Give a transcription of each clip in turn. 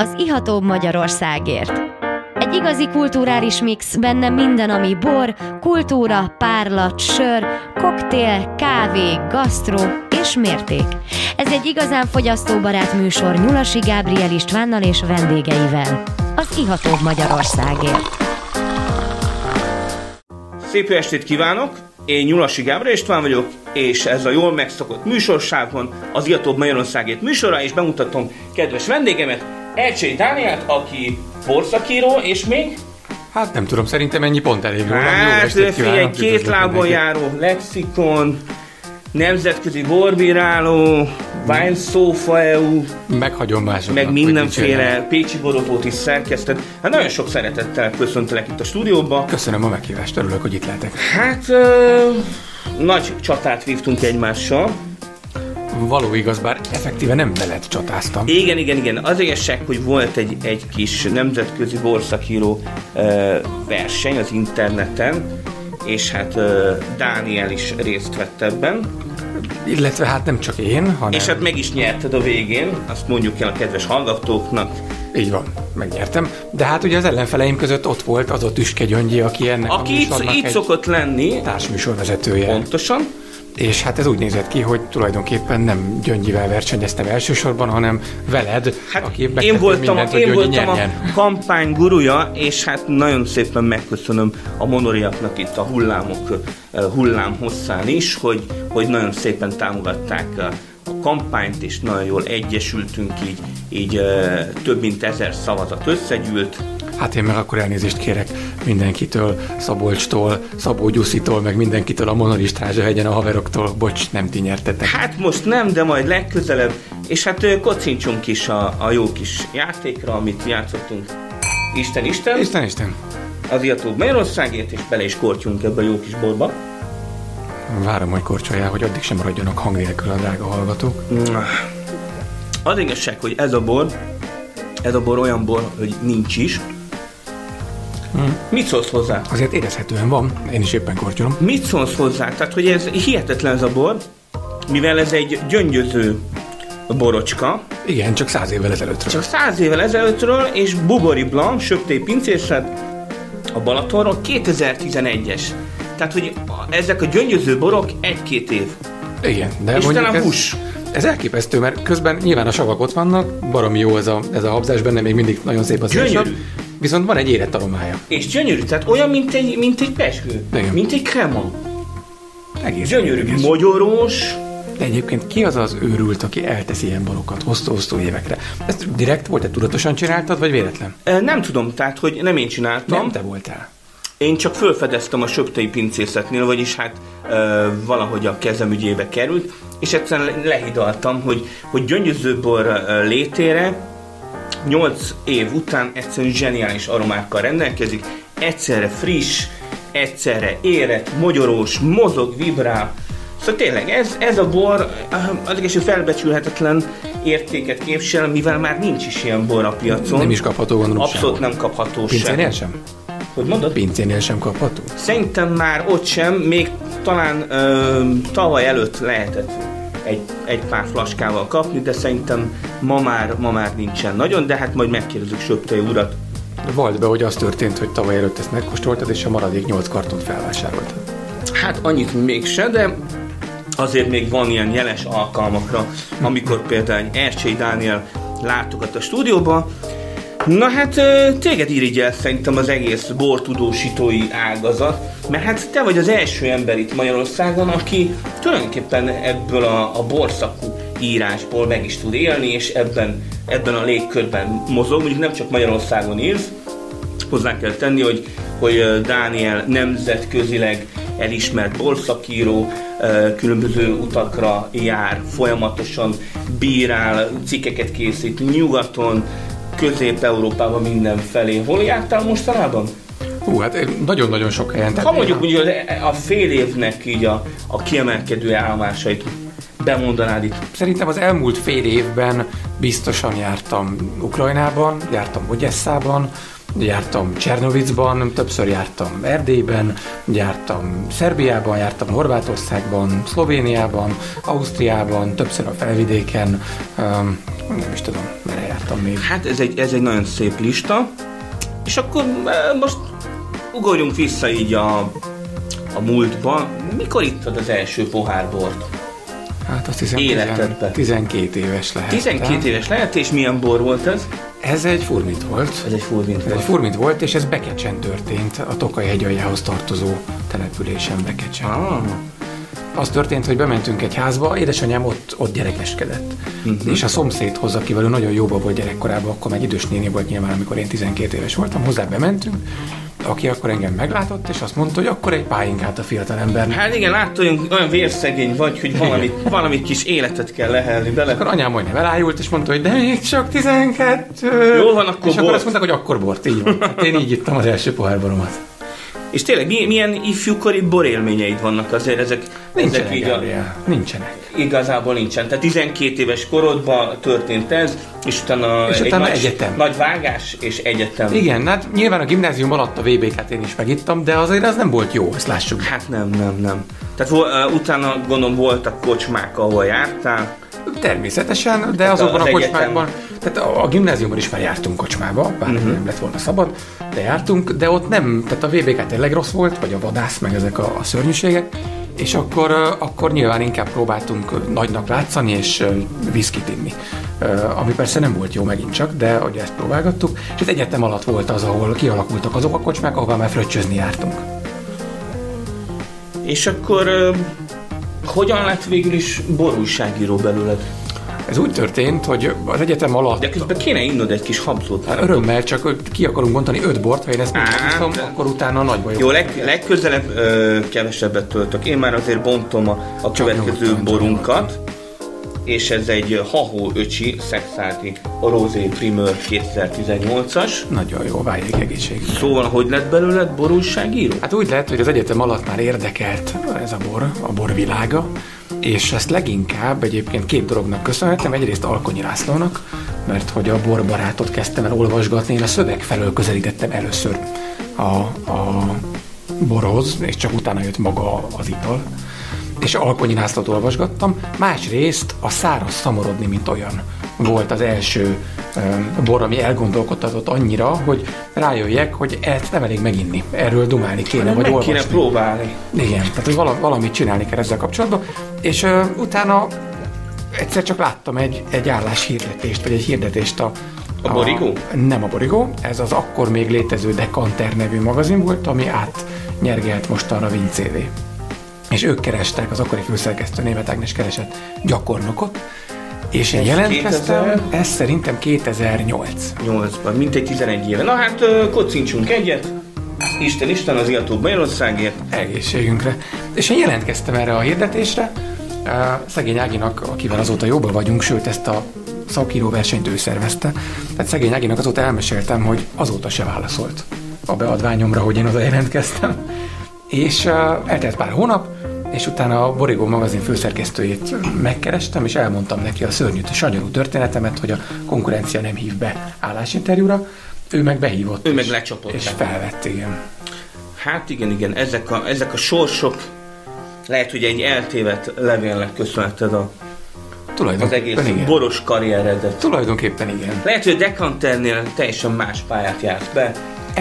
az ihatóbb Magyarországért. Egy igazi kulturális mix, benne minden, ami bor, kultúra, párlat, sör, koktél, kávé, gasztró és mérték. Ez egy igazán fogyasztóbarát műsor Nyulasi Gábriel Istvánnal és vendégeivel. Az ihatóbb Magyarországért. Szép estét kívánok! Én Nyulasi Gábriel István vagyok, és ez a jól megszokott műsorságban az Iatóbb Magyarországért műsora, és bemutatom kedves vendégemet, Elcsei Dániát, aki borszakíró, és még... Hát nem tudom, szerintem ennyi pont elég róla. Hát, figyelj, két lábon járó, lexikon, nemzetközi borbíráló, Wine Sofa EU, Meghagyom másoknak. meg mindenféle pécsi boropót is szerkesztett. Hát nagyon sok szeretettel köszöntelek itt a stúdióba. Köszönöm a meghívást, örülök, hogy itt lehetek. Hát, ö, nagy csatát vívtunk egymással. Való igaz, bár effektíve nem veled csatáztam. Igen, igen, igen. Az igazság, hogy volt egy, egy kis nemzetközi borszakíró ö, verseny az interneten, és hát ö, Dániel is részt vett ebben, Illetve hát nem csak én, hanem... és hát meg is nyerted a végén, azt mondjuk el a kedves hallgatóknak. Így van, megnyertem. De hát ugye az ellenfeleim között ott volt az a Tüske Gyöngyi, aki ennek a Aki így, műsornak így egy szokott lenni, társműsorvezetője. pontosan, És hát ez úgy nézett ki, hogy tulajdonképpen nem Gyöngyivel versenyeztem elsősorban, hanem veled, Hát aki én voltam, mindent, hogy én voltam a nyerjen. kampány gurúja, és hát nagyon szépen megköszönöm a monoriaknak itt a hullámok eh, hullám hosszán is, hogy, hogy nagyon szépen támogatták a, a kampányt, és nagyon jól egyesültünk, így, így eh, több mint ezer szavazat összegyűlt. Hát én meg akkor elnézést kérek mindenkitől, Szabolcstól, Szabó Gyuszitól, meg mindenkitől a Monoristrázsahegyen a haveroktól. Bocs, nem ti nyertetek. Hát most nem, de majd legközelebb, és hát kocincsunk is a, a jó kis játékra, amit játszottunk. Isten, Isten! Isten, Isten. az Iatóbb Magyarországért, és bele is kortyunk ebbe a jó kis borba. Várom, hogy korcsoljál, hogy addig sem maradjanak hang nélkül a drága hallgatók. Az igazság, hogy ez a bor, ez a bor olyan bor, hogy nincs is. Mit szólsz hozzá? Azért érezhetően van, én is éppen kortyolom. Mit szólsz hozzá? Tehát, hogy ez hihetetlen ez a bor, mivel ez egy gyöngyöző borocska, Igen, csak száz évvel ezelőttről. csak száz évvel ezelőttről, és Bubori Blanc, söptély pincészet a Balatonról 2011-es. Tehát, hogy ezek a gyöngyöző borok egy-két év. Igen, de És mondjuk ez, hús. ez elképesztő, mert közben nyilván a savak ott vannak, baromi jó ez a, ez a habzás benne, még mindig nagyon szép az Gyönyörű. Viszont van egy érett aromája. És gyönyörű, tehát olyan, mint egy, mint egy pesgő, Igen. mint egy krema. Egész Gyönyörű, érdekes. mogyoros, De egyébként ki az az őrült, aki eltesz ilyen borokat hosszú-hosszú évekre? Ezt direkt volt, te tudatosan csináltad, vagy véletlen? Nem tudom, tehát, hogy nem én csináltam. Nem te voltál. Én csak fölfedeztem a söptei pincészetnél, vagyis hát ö, valahogy a kezem ügyébe került, és egyszerűen le- lehidaltam, hogy, hogy gyöngyözőbor létére 8 év után egyszerűen zseniális aromákkal rendelkezik, egyszerre friss, egyszerre érett, mogyorós, mozog, vibrál. Szóval tényleg ez, ez a bor az hogy felbecsülhetetlen értéket képvisel, mivel már nincs is ilyen bor a piacon. Nem is kapható, gondolom, Abszolút sehol. nem kapható Pincénél sem. sem? Hogy mondod? Pincénél sem kapható? Szerintem már ott sem, még talán ö, tavaly előtt lehetett egy, egy pár flaskával kapni, de szerintem ma már, ma már nincsen nagyon, de hát majd megkérdezzük Söptei urat. Vald be, hogy az történt, hogy tavaly előtt ezt megkóstoltad, és a maradék 8 kartont felvásároltad. Hát annyit mégse, de azért még van ilyen jeles alkalmakra, amikor például egy Ercsei Dániel látogat a stúdióba, Na hát téged irigyel szerintem az egész bortudósítói ágazat, mert hát te vagy az első ember itt Magyarországon, aki tulajdonképpen ebből a, a borszakú írásból meg is tud élni, és ebben, ebben a légkörben mozog, mondjuk nem csak Magyarországon írsz, hozzá kell tenni, hogy, hogy Dániel nemzetközileg elismert borszakíró, különböző utakra jár, folyamatosan bírál, cikkeket készít nyugaton, Közép-Európában mindenfelé. Hol jártál mostanában? Hú, hát nagyon-nagyon sok helyen. Ha mondjuk úgy a fél évnek így a, a kiemelkedő állomásait bemondanád itt. Szerintem az elmúlt fél évben biztosan jártam Ukrajnában, jártam Ogyesszában, jártam Csernovicban, többször jártam Erdélyben, jártam Szerbiában, jártam Horvátországban, Szlovéniában, Ausztriában, többször a felvidéken, nem is tudom, merre jártam még. Hát ez egy, ez egy nagyon szép lista, és akkor most ugorjunk vissza így a, a múltba. Mikor ittad az első pohár bort? Hát azt hiszem Életedben. 12 éves lehet. 12 éves lehet, és milyen bor volt ez? Ez egy furmit volt. Ez egy furmint Ez egy volt. furmint volt, és ez Bekecsen történt, a Tokaj hegyaljához tartozó településen Bekecsen. Ah, Az történt, hogy bementünk egy házba, édesanyám ott, ott gyerekeskedett. Uh-huh. És a szomszédhoz, akivel ő nagyon jóba volt gyerekkorában, akkor meg idős néni volt nyilván, amikor én 12 éves voltam, hozzá bementünk, aki akkor engem meglátott, és azt mondta, hogy akkor egy pálinkát a fiatalembernek. Hát igen, látod, olyan, olyan vérszegény vagy, hogy valami, valami kis életet kell lehelni bele. Akkor anyám majdnem elájult, és mondta, hogy de még csak 12. Jó van, akkor És akkor bort. azt mondták, hogy akkor bort, így van. Hát én így ittam az első pohárboromat. És tényleg, milyen, ifjúkori borélményeid vannak azért ezek? Nincsenek, ezek így a, nincsenek. Igazából nincsen. Tehát 12 éves korodban történt ez, és utána, És egy utána nagy, egyetem. nagy vágás és egyetem. Igen, hát nyilván a gimnázium alatt a VB-ket én is megittam, de azért az nem volt jó, ezt lássuk. Hát nem, nem, nem. Tehát uh, utána gondolom voltak kocsmák, ahol jártál. Természetesen, de azokban az a egyetem. kocsmákban, tehát a, a gimnáziumban is már jártunk kocsmába, bár uh-huh. nem lett volna szabad, de jártunk, de ott nem, tehát a VBK tényleg rossz volt, vagy a vadász, meg ezek a, a szörnyűségek, és akkor, akkor nyilván inkább próbáltunk nagynak látszani, és viszkit inni. Ami persze nem volt jó megint csak, de hogy ezt próbálgattuk, és az egyetem alatt volt az, ahol kialakultak azok a kocsmák, ahová már fröccsözni jártunk. És akkor hogyan lett végül is borújságíró belőled? Ez úgy történt, hogy az egyetem alatt De közben kéne innod egy kis habzót. Hát örömmel, csak ki akarunk bontani öt bort, ha én ezt Á, megviszom, de- akkor utána nagy bajok. Jó, leg, legközelebb ö, kevesebbet töltök. Én már azért bontom a, a következő nyugodtan, borunkat. És ez egy Hahó Öcsi Szexáti Rosé Primeur 2018-as. Nagyon jó, váljék egészség. Szóval, hogy lett belőled borújságíró? Hát úgy lehet, hogy az egyetem alatt már érdekelt ez a bor, a borvilága, és ezt leginkább egyébként két dolognak köszönhetem. Egyrészt Alkonyi Lászlónak, mert hogy a borbarátot kezdtem el olvasgatni, én a szöveg felől közelítettem először a, a borhoz, és csak utána jött maga az ital. És Alkonyi Lászlót olvasgattam. Másrészt a száraz szamorodni, mint olyan volt az első bor, ami elgondolkodtatott annyira, hogy rájöjjek, hogy ezt nem elég meginni. Erről dumálni kéne, vagy Meg olvasni. kéne próbálni. Igen, tehát hogy vala, valamit csinálni kell ezzel kapcsolatban. És ö, utána egyszer csak láttam egy, egy álláshirdetést, vagy egy hirdetést a... A Borigó? Nem a Borigó, ez az akkor még létező Dekanter nevű magazin volt, ami átnyergelt mostanra Vincévé. És ők kerestek, az akkori főszerkesztő Német Ágnes keresett gyakornokot, és én Ez jelentkeztem, 2000? ez szerintem 2008. 8-ban, mintegy 11 éve. Na hát kocincsunk egyet. Isten, Isten az Iató Magyarországért. egészségünkre. És én jelentkeztem erre a hirdetésre, szegény Áginak, akivel azóta jóban vagyunk, sőt ezt a szakíró versenyt ő szervezte. Tehát szegény Áginak azóta elmeséltem, hogy azóta se válaszolt a beadványomra, hogy én oda jelentkeztem. És uh, eltelt pár hónap, és utána a Borigó magazin főszerkesztőjét megkerestem, és elmondtam neki a szörnyű, sanyarú történetemet, hogy a konkurencia nem hív be állásinterjúra, ő meg behívott. Ő és- meg lecsapott. És felvett, igen. Hát igen, igen, ezek a, ezek a sorsok lehet, hogy egy eltévedt levélnek köszönheted a, az egész igen. boros karrieredet. Tulajdonképpen igen. Lehet, hogy a Dekanternél teljesen más pályát jársz be.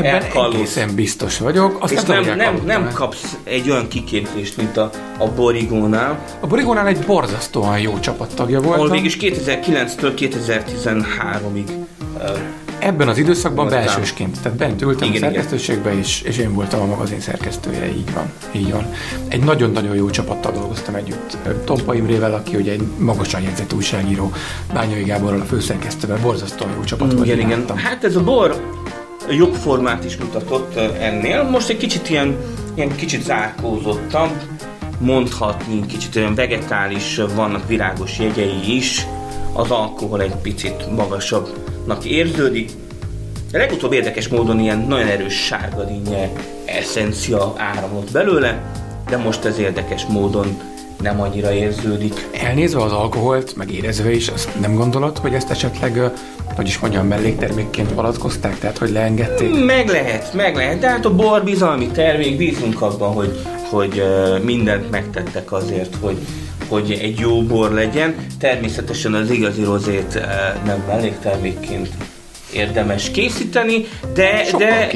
Ebben egészen biztos vagyok. Azt És nem, nem, nem el. kapsz egy olyan kiképzést, mint a, a Borigónál, A Borigónál egy borzasztóan jó csapattagja voltam. ahol mégis 2009-től 2013-ig ö, Ebben az időszakban Voltál. belsősként, tehát bent ültem Igen, a szerkesztőségbe is, és én voltam a magazin szerkesztője, így van. Így van. Egy nagyon-nagyon jó csapattal dolgoztam együtt. Tompa Imrével, aki ugye egy magasan jegyzett újságíró, Bányai Gáborral a főszerkesztővel, borzasztóan jó csapat volt. Igen, igen. Hát ez a bor jobb formát is mutatott ennél. Most egy kicsit ilyen, ilyen kicsit zárkózottabb, mondhatni, kicsit olyan vegetális, vannak virágos jegyei is. Az alkohol egy picit magasabbnak érződik. De legutóbb érdekes módon ilyen nagyon erős sárgadínye eszencia áramlott belőle, de most ez érdekes módon nem annyira érződik. Elnézve az alkoholt, meg érezve is, azt nem gondolod, hogy ezt esetleg, hogy is mondjam, melléktermékként palatkozták, tehát hogy leengedték? Meg lehet, meg lehet, de hát a bor bizalmi termék, bízunk abban, hogy, hogy mindent megtettek azért, hogy, hogy egy jó bor legyen. Természetesen az igazi rozét nem melléktermékként érdemes készíteni, de, de,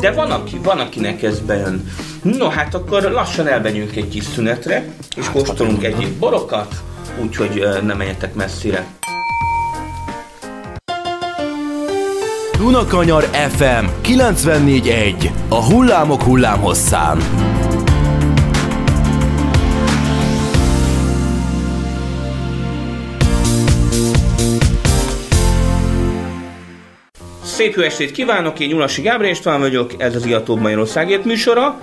de van, aki, van, akinek ez bejön. No, hát akkor lassan elmegyünk egy kis szünetre, és hát, kóstolunk egyéb borokat, úgyhogy nem menjetek messzire. Dunakanyar FM 94.1 A hullámok hullámhosszán. Szép jó estét kívánok, én Nyulasi Gábor István vagyok, ez az Iatóbb Magyarországért műsora,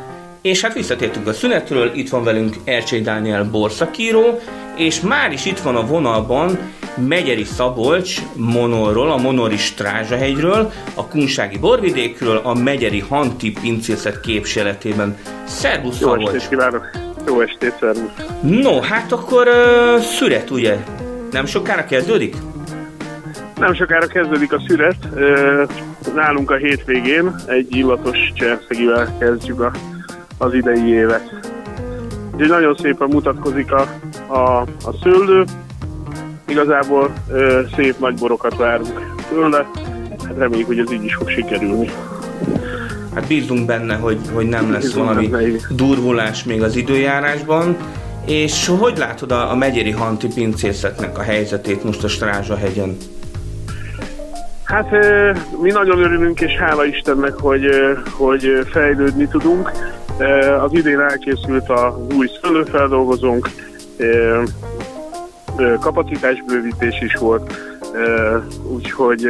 és hát visszatértünk a szünetről, itt van velünk Ercsei Dániel borszakíró, és már is itt van a vonalban Megyeri Szabolcs Monorról, a Monori Strázsahegyről, a Kunsági borvidékről, a Megyeri Hanti pincészet képviseletében. Szervusz Jó Szabolcs! estét kívánok! Jó estét, szervusz! No, hát akkor uh, szüret ugye? Nem sokára kezdődik? Nem sokára kezdődik a szület. Nálunk a hétvégén egy illatos cserszegivel kezdjük a, az idei évet. Úgyhogy nagyon szépen mutatkozik a, a, a szőlő. Igazából ö, szép nagy borokat várunk tőle. Hát reméljük, hogy ez így is fog sikerülni. Hát bízunk benne, hogy, hogy nem lesz bízunk valami benne, durvulás még az időjárásban. És hogy látod a, a megyeri hanti pincészetnek a helyzetét most a Strázsahegyen? Hát mi nagyon örülünk, és hála Istennek, hogy, hogy fejlődni tudunk. Az idén elkészült az új szőlőfeldolgozónk, kapacitásbővítés is volt, úgyhogy,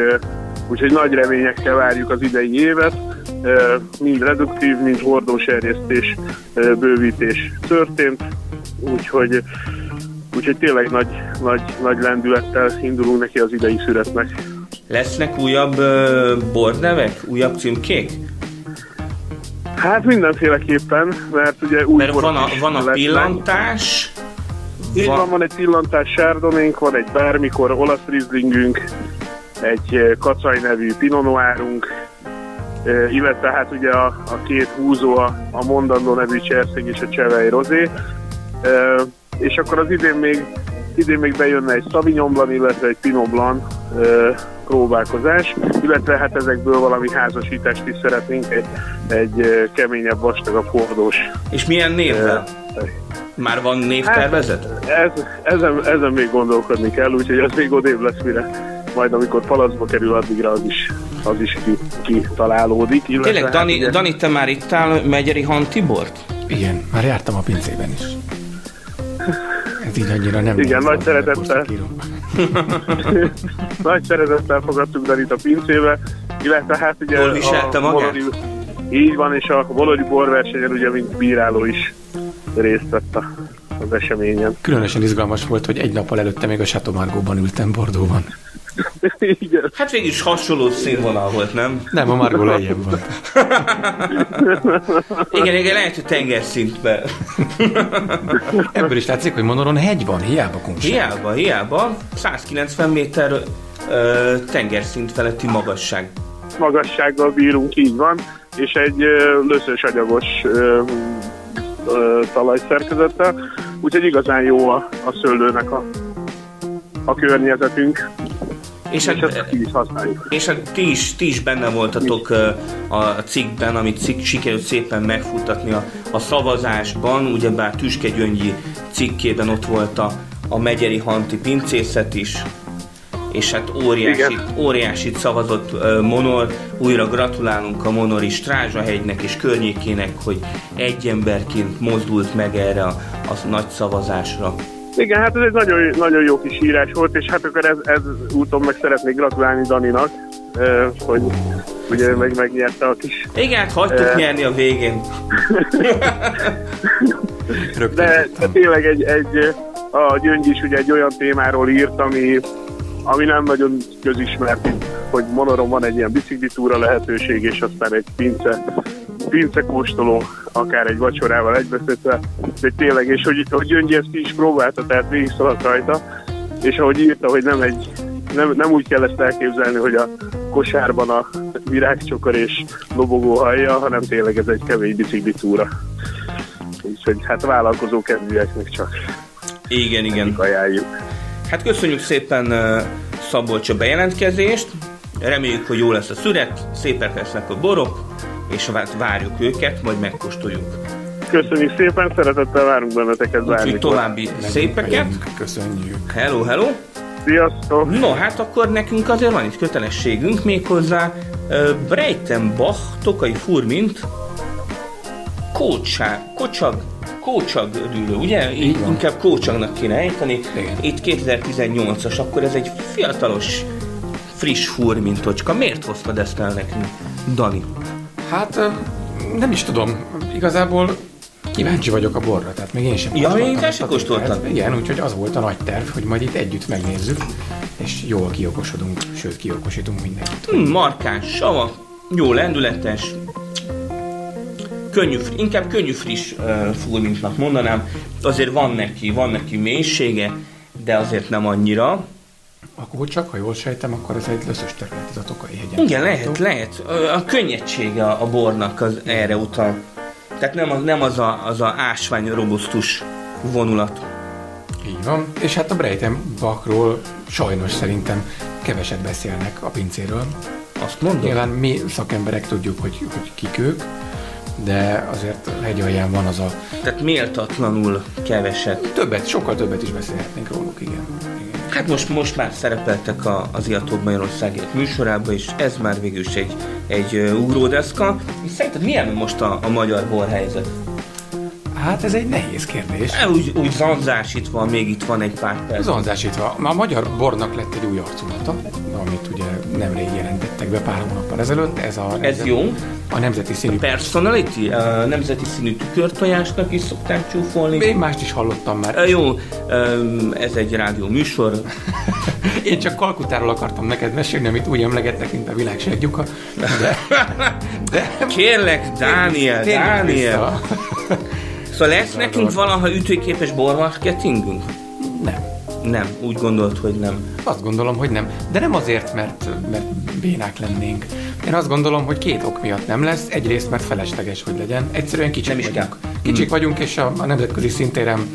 úgyhogy nagy reményekkel várjuk az idei évet. Mind reduktív, mind hordóserjesztés, bővítés történt, úgyhogy, úgyhogy tényleg nagy, nagy, nagy lendülettel indulunk neki az idei születnek. Lesznek újabb uh, bordnevek, újabb címkék? Hát mindenféleképpen, mert ugye új Mert van a, van a pillantás, így van, van egy pillantás sárdonénk, van egy bármikor olasz rizlingünk, egy kacaj nevű pinonoárunk, illetve hát ugye a, a két húzó, a, a mondandó nevű cserszeg és a csevej rozé. És akkor az idén még, idén még bejönne egy Sauvignon Blanc, illetve egy Pinot Blanc, próbálkozás, illetve hát ezekből valami házasítást is szeretnénk, egy, egy keményebb, vastagabb hordós. És milyen névvel? Már van névtervezet? Hát, ez, ezen, ezen még gondolkodni kell, úgyhogy az még odébb lesz, mire majd amikor palacba kerül, addigra az is, az is ki, kitalálódik. Tényleg, hát Dani, ugye... Dani, te már ittál Megyeri Han Tibort? Igen, már jártam a pincében is. Ez így annyira nem Igen, nagy szeretettel. nagy szeretettel fogadtuk Danit a pincébe, illetve hát ugye Hol viselte magát? Bolori, így van, és a Bolori borversenyen ugye mint bíráló is részt vett az eseményen. Különösen izgalmas volt, hogy egy nappal előtte még a Chateau Margóban ültem Bordóban. Igen. Hát végig is hasonló színvonal volt, nem? Nem, a Margó lejjebb volt. igen, igen, lehet, hogy tengerszintben. Ebből is látszik, hogy Monoron hegy van, hiába kunság. Hiába, hiába. 190 méter ö, tengerszint feletti magasság. Magassággal bírunk, így van, és egy ö, löszös agyagos ö, ö, talajszerkezettel, úgyhogy igazán jó a, a szőlőnek a, a környezetünk. És, és, hát, is használjuk. és hát ti is, ti is benne voltatok a cikkben, amit cikk sikerült szépen megfuttatni a, a szavazásban, ugyebár Tüske Gyöngyi cikkében ott volt a, a Megyeri Hanti pincészet is, és hát óriási, óriási szavazott uh, Monor. Újra gratulálunk a Monori Strázsahegynek és környékének, hogy egy emberként mozdult meg erre a, a nagy szavazásra. Igen, hát ez egy nagyon, nagyon jó kis írás volt, és hát akkor ez, ez úton meg szeretnék gratulálni Daninak, hogy ugye meg megnyerte a kis... Igen, hát hagytuk uh, nyerni a végén. de, de tényleg egy, egy, a Gyöngy is ugye egy olyan témáról írt, ami, ami nem nagyon közismert, hogy Monoron van egy ilyen biciklitúra lehetőség, és aztán egy pince, pince kóstoló akár egy vacsorával egybeszedve, de tényleg, és hogy, hogy Gyöngyi ezt ki is próbálta, tehát végig szaladt rajta, és ahogy írta, hogy nem egy nem, nem úgy kell ezt elképzelni, hogy a kosárban a virágcsokor és lobogó hallja, hanem tényleg ez egy kemény biciklitúra. Úgyhogy hát vállalkozó kedvűeknek csak Igen, igen. ajánljuk. Hát köszönjük szépen uh, Szabolcs a bejelentkezést, reméljük, hogy jó lesz a szüret, szépek lesznek a borok, és várjuk őket, majd megkóstoljuk. Köszönjük szépen, szeretettel várunk benneteket Úgyhogy bármikor. további szépeket. Köszönjük. Hello, hello! Sziasztok! No, hát akkor nekünk azért van itt kötelességünk, méghozzá uh, Breitenbach, Tokai Furmint, Kócsá, Kocsag, Kócsag dűlő, ugye? Így van. inkább Kócsagnak kéne ejteni. Igen. Itt 2018-as, akkor ez egy fiatalos, friss furmintocska. Miért hoztad ezt el nekünk, Dani? Hát nem is tudom, igazából kíváncsi vagyok a borra, tehát még én sem Ja, kóstoltam még te ezt se a kóstoltad? cukrát. Igen, úgyhogy az volt a nagy terv, hogy majd itt együtt megnézzük, és jól kiokosodunk, sőt kiokosítunk mindenkit. Hmm, markáns, sava, jó lendületes, könnyű, inkább könnyű friss uh, furmintnak mondanám. Azért van neki, van neki mélysége, de azért nem annyira. Akkor csak, ha jól sejtem, akkor ez egy löszös terület, ez a Tokai hegyen. Igen, lehet, lehet. A könnyedsége a bornak az erre utal. Tehát nem az, nem az a, az a ásvány robusztus vonulat. Így van. És hát a Breitenbachról sajnos szerintem keveset beszélnek a pincéről. Azt mondom? Nyilván mi szakemberek tudjuk, hogy, hogy kik ők, de azért hegyalján van az a Tehát méltatlanul keveset. többet, sokkal többet is beszélhetnénk róluk, igen. igen. Hát most, most már szerepeltek a, az Iatóbb Magyarországért műsorában, és ez már végül is egy, egy ugródeszka. És szerinted milyen most a, a magyar borhelyzet? Hát ez egy nehéz kérdés. El úgy, úgy zanzásítva, még itt van egy pár perc. Zonzásítva, a magyar bornak lett egy új arculata, amit ugye nemrég jelentettek be pár hónappal ezelőtt. Ez, a Ez jó. A nemzeti színű. Personality, a nemzeti színű tükörtojásnak is szokták csúfolni. Én mást is hallottam már. Ö, Jó, ez egy rádió műsor. Én csak Kalkutáról akartam neked mesélni, amit úgy emlegettek, mint a világ seggyuka. De, de Kérlek, Dániel, térjünk Dániel. Szóval lesz nekünk valaha ütőképes bormarketingünk? Nem. Nem, úgy gondolt, hogy nem. Azt gondolom, hogy nem. De nem azért, mert, mert bénák lennénk. Én azt gondolom, hogy két ok miatt nem lesz. Egyrészt, mert felesleges, hogy legyen. Egyszerűen kicsik Nem is vagyunk. kell. Kicsik vagyunk, és a, a nemzetközi szintéren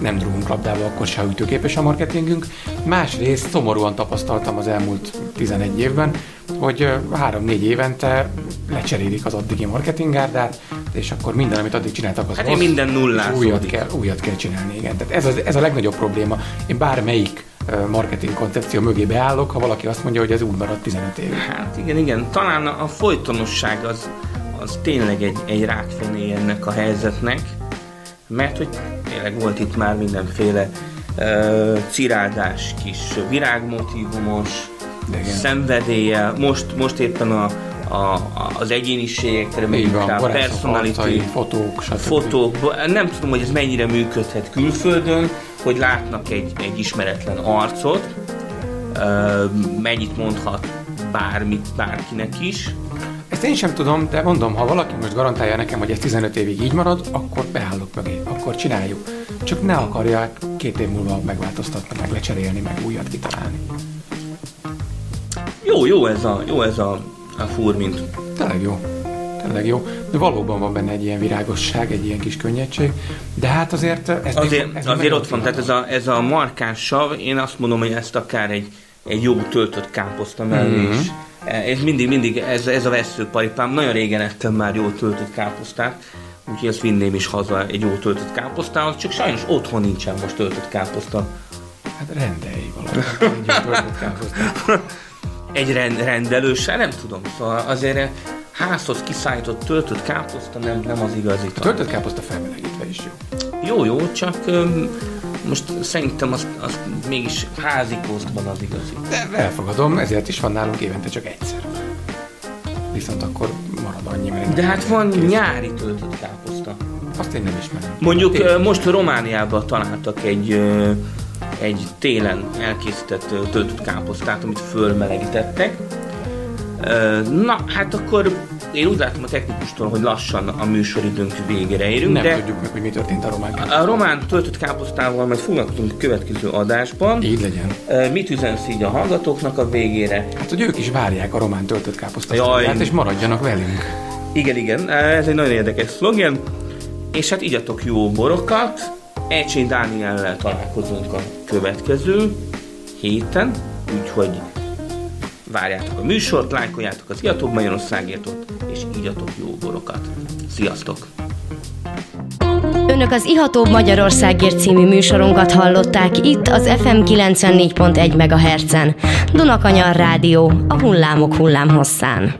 nem drugunk labdába, akkor se ütőképes a marketingünk. Másrészt szomorúan tapasztaltam az elmúlt 11 évben, hogy ö, három-négy évente lecserélik az addigi marketingárdát, és akkor minden, amit addig csináltak, az Hát rossz, minden nullázódik. újat kell, újat kell csinálni, igen. Tehát ez, az, ez a legnagyobb probléma. Én bármelyik marketing koncepció mögé beállok, ha valaki azt mondja, hogy ez úgy maradt 15 évig. Hát igen, igen. Talán a folytonosság az, az tényleg egy, egy rákfené ennek a helyzetnek, mert hogy tényleg volt itt már mindenféle uh, cirádás, kis virágmotívumos, szenvedélye, most, most éppen a, a, a, az van, rá, varászok personality, arcai, fotók, stb. fotók, nem tudom, hogy ez mennyire működhet külföldön, hogy látnak egy, egy ismeretlen arcot, mennyit mondhat bármit bárkinek is. Ezt én sem tudom, de mondom, ha valaki most garantálja nekem, hogy ez 15 évig így marad, akkor beállok mögé, akkor csináljuk. Csak ne akarják két év múlva megváltoztatni, meg lecserélni, meg újat kitalálni. Jó, jó ez a, jó ez a, a furmint. Tényleg jó. Tényleg jó. De valóban van benne egy ilyen virágosság, egy ilyen kis könnyedség, de hát azért ez Azért, még, ez azért ott van, tehát ez a, ez a markáns sav, én azt mondom, hogy ezt akár egy, egy jó töltött káposzta mellé Mhm. is. Ez mindig, mindig, ez, ez a veszőparipám. Nagyon régen ettem már jó töltött káposztát, úgyhogy ezt vinném is haza egy jó töltött káposztához, csak sajnos otthon nincsen most töltött káposzta. Hát rendelj valamit, egy ilyen töltött káposztát. Egy rend, rendelőssel nem tudom, szóval azért házhoz kiszállított töltött káposzta nem, nem az igazi. A töltött káposzta felmelegítve is jó. Jó, jó, csak öm, most szerintem az, az mégis házi kosztban az igazi. De elfogadom, ezért is van nálunk évente csak egyszer. Viszont akkor marad annyi, mert... De hát van Kész. nyári töltött káposzta. Azt én nem ismerem. Mondjuk Tényleg. most Romániában találtak egy, egy télen elkészített töltött káposztát, amit fölmelegítettek. Na, hát akkor én úgy látom a technikustól, hogy lassan a műsoridőnk végére érünk, Nem de tudjuk meg, hogy mi történt a román a román töltött káposztával majd foglalkozunk a következő adásban. Így legyen. Mit üzensz így a hallgatóknak a végére? Hát, hogy ők is várják a román töltött káposztát, és maradjanak velünk. Igen, igen, ez egy nagyon érdekes szlogen. És hát igyatok jó borokat. Ecsén Dániellel találkozunk a következő héten, úgyhogy várjátok a műsort, lájkoljátok az Iatóbb Magyarországért és igyatok jó borokat. Sziasztok! Önök az Ihatóbb Magyarországért című műsorunkat hallották itt az FM 94.1 MHz-en. Dunakanyar Rádió, a hullámok hullámhosszán.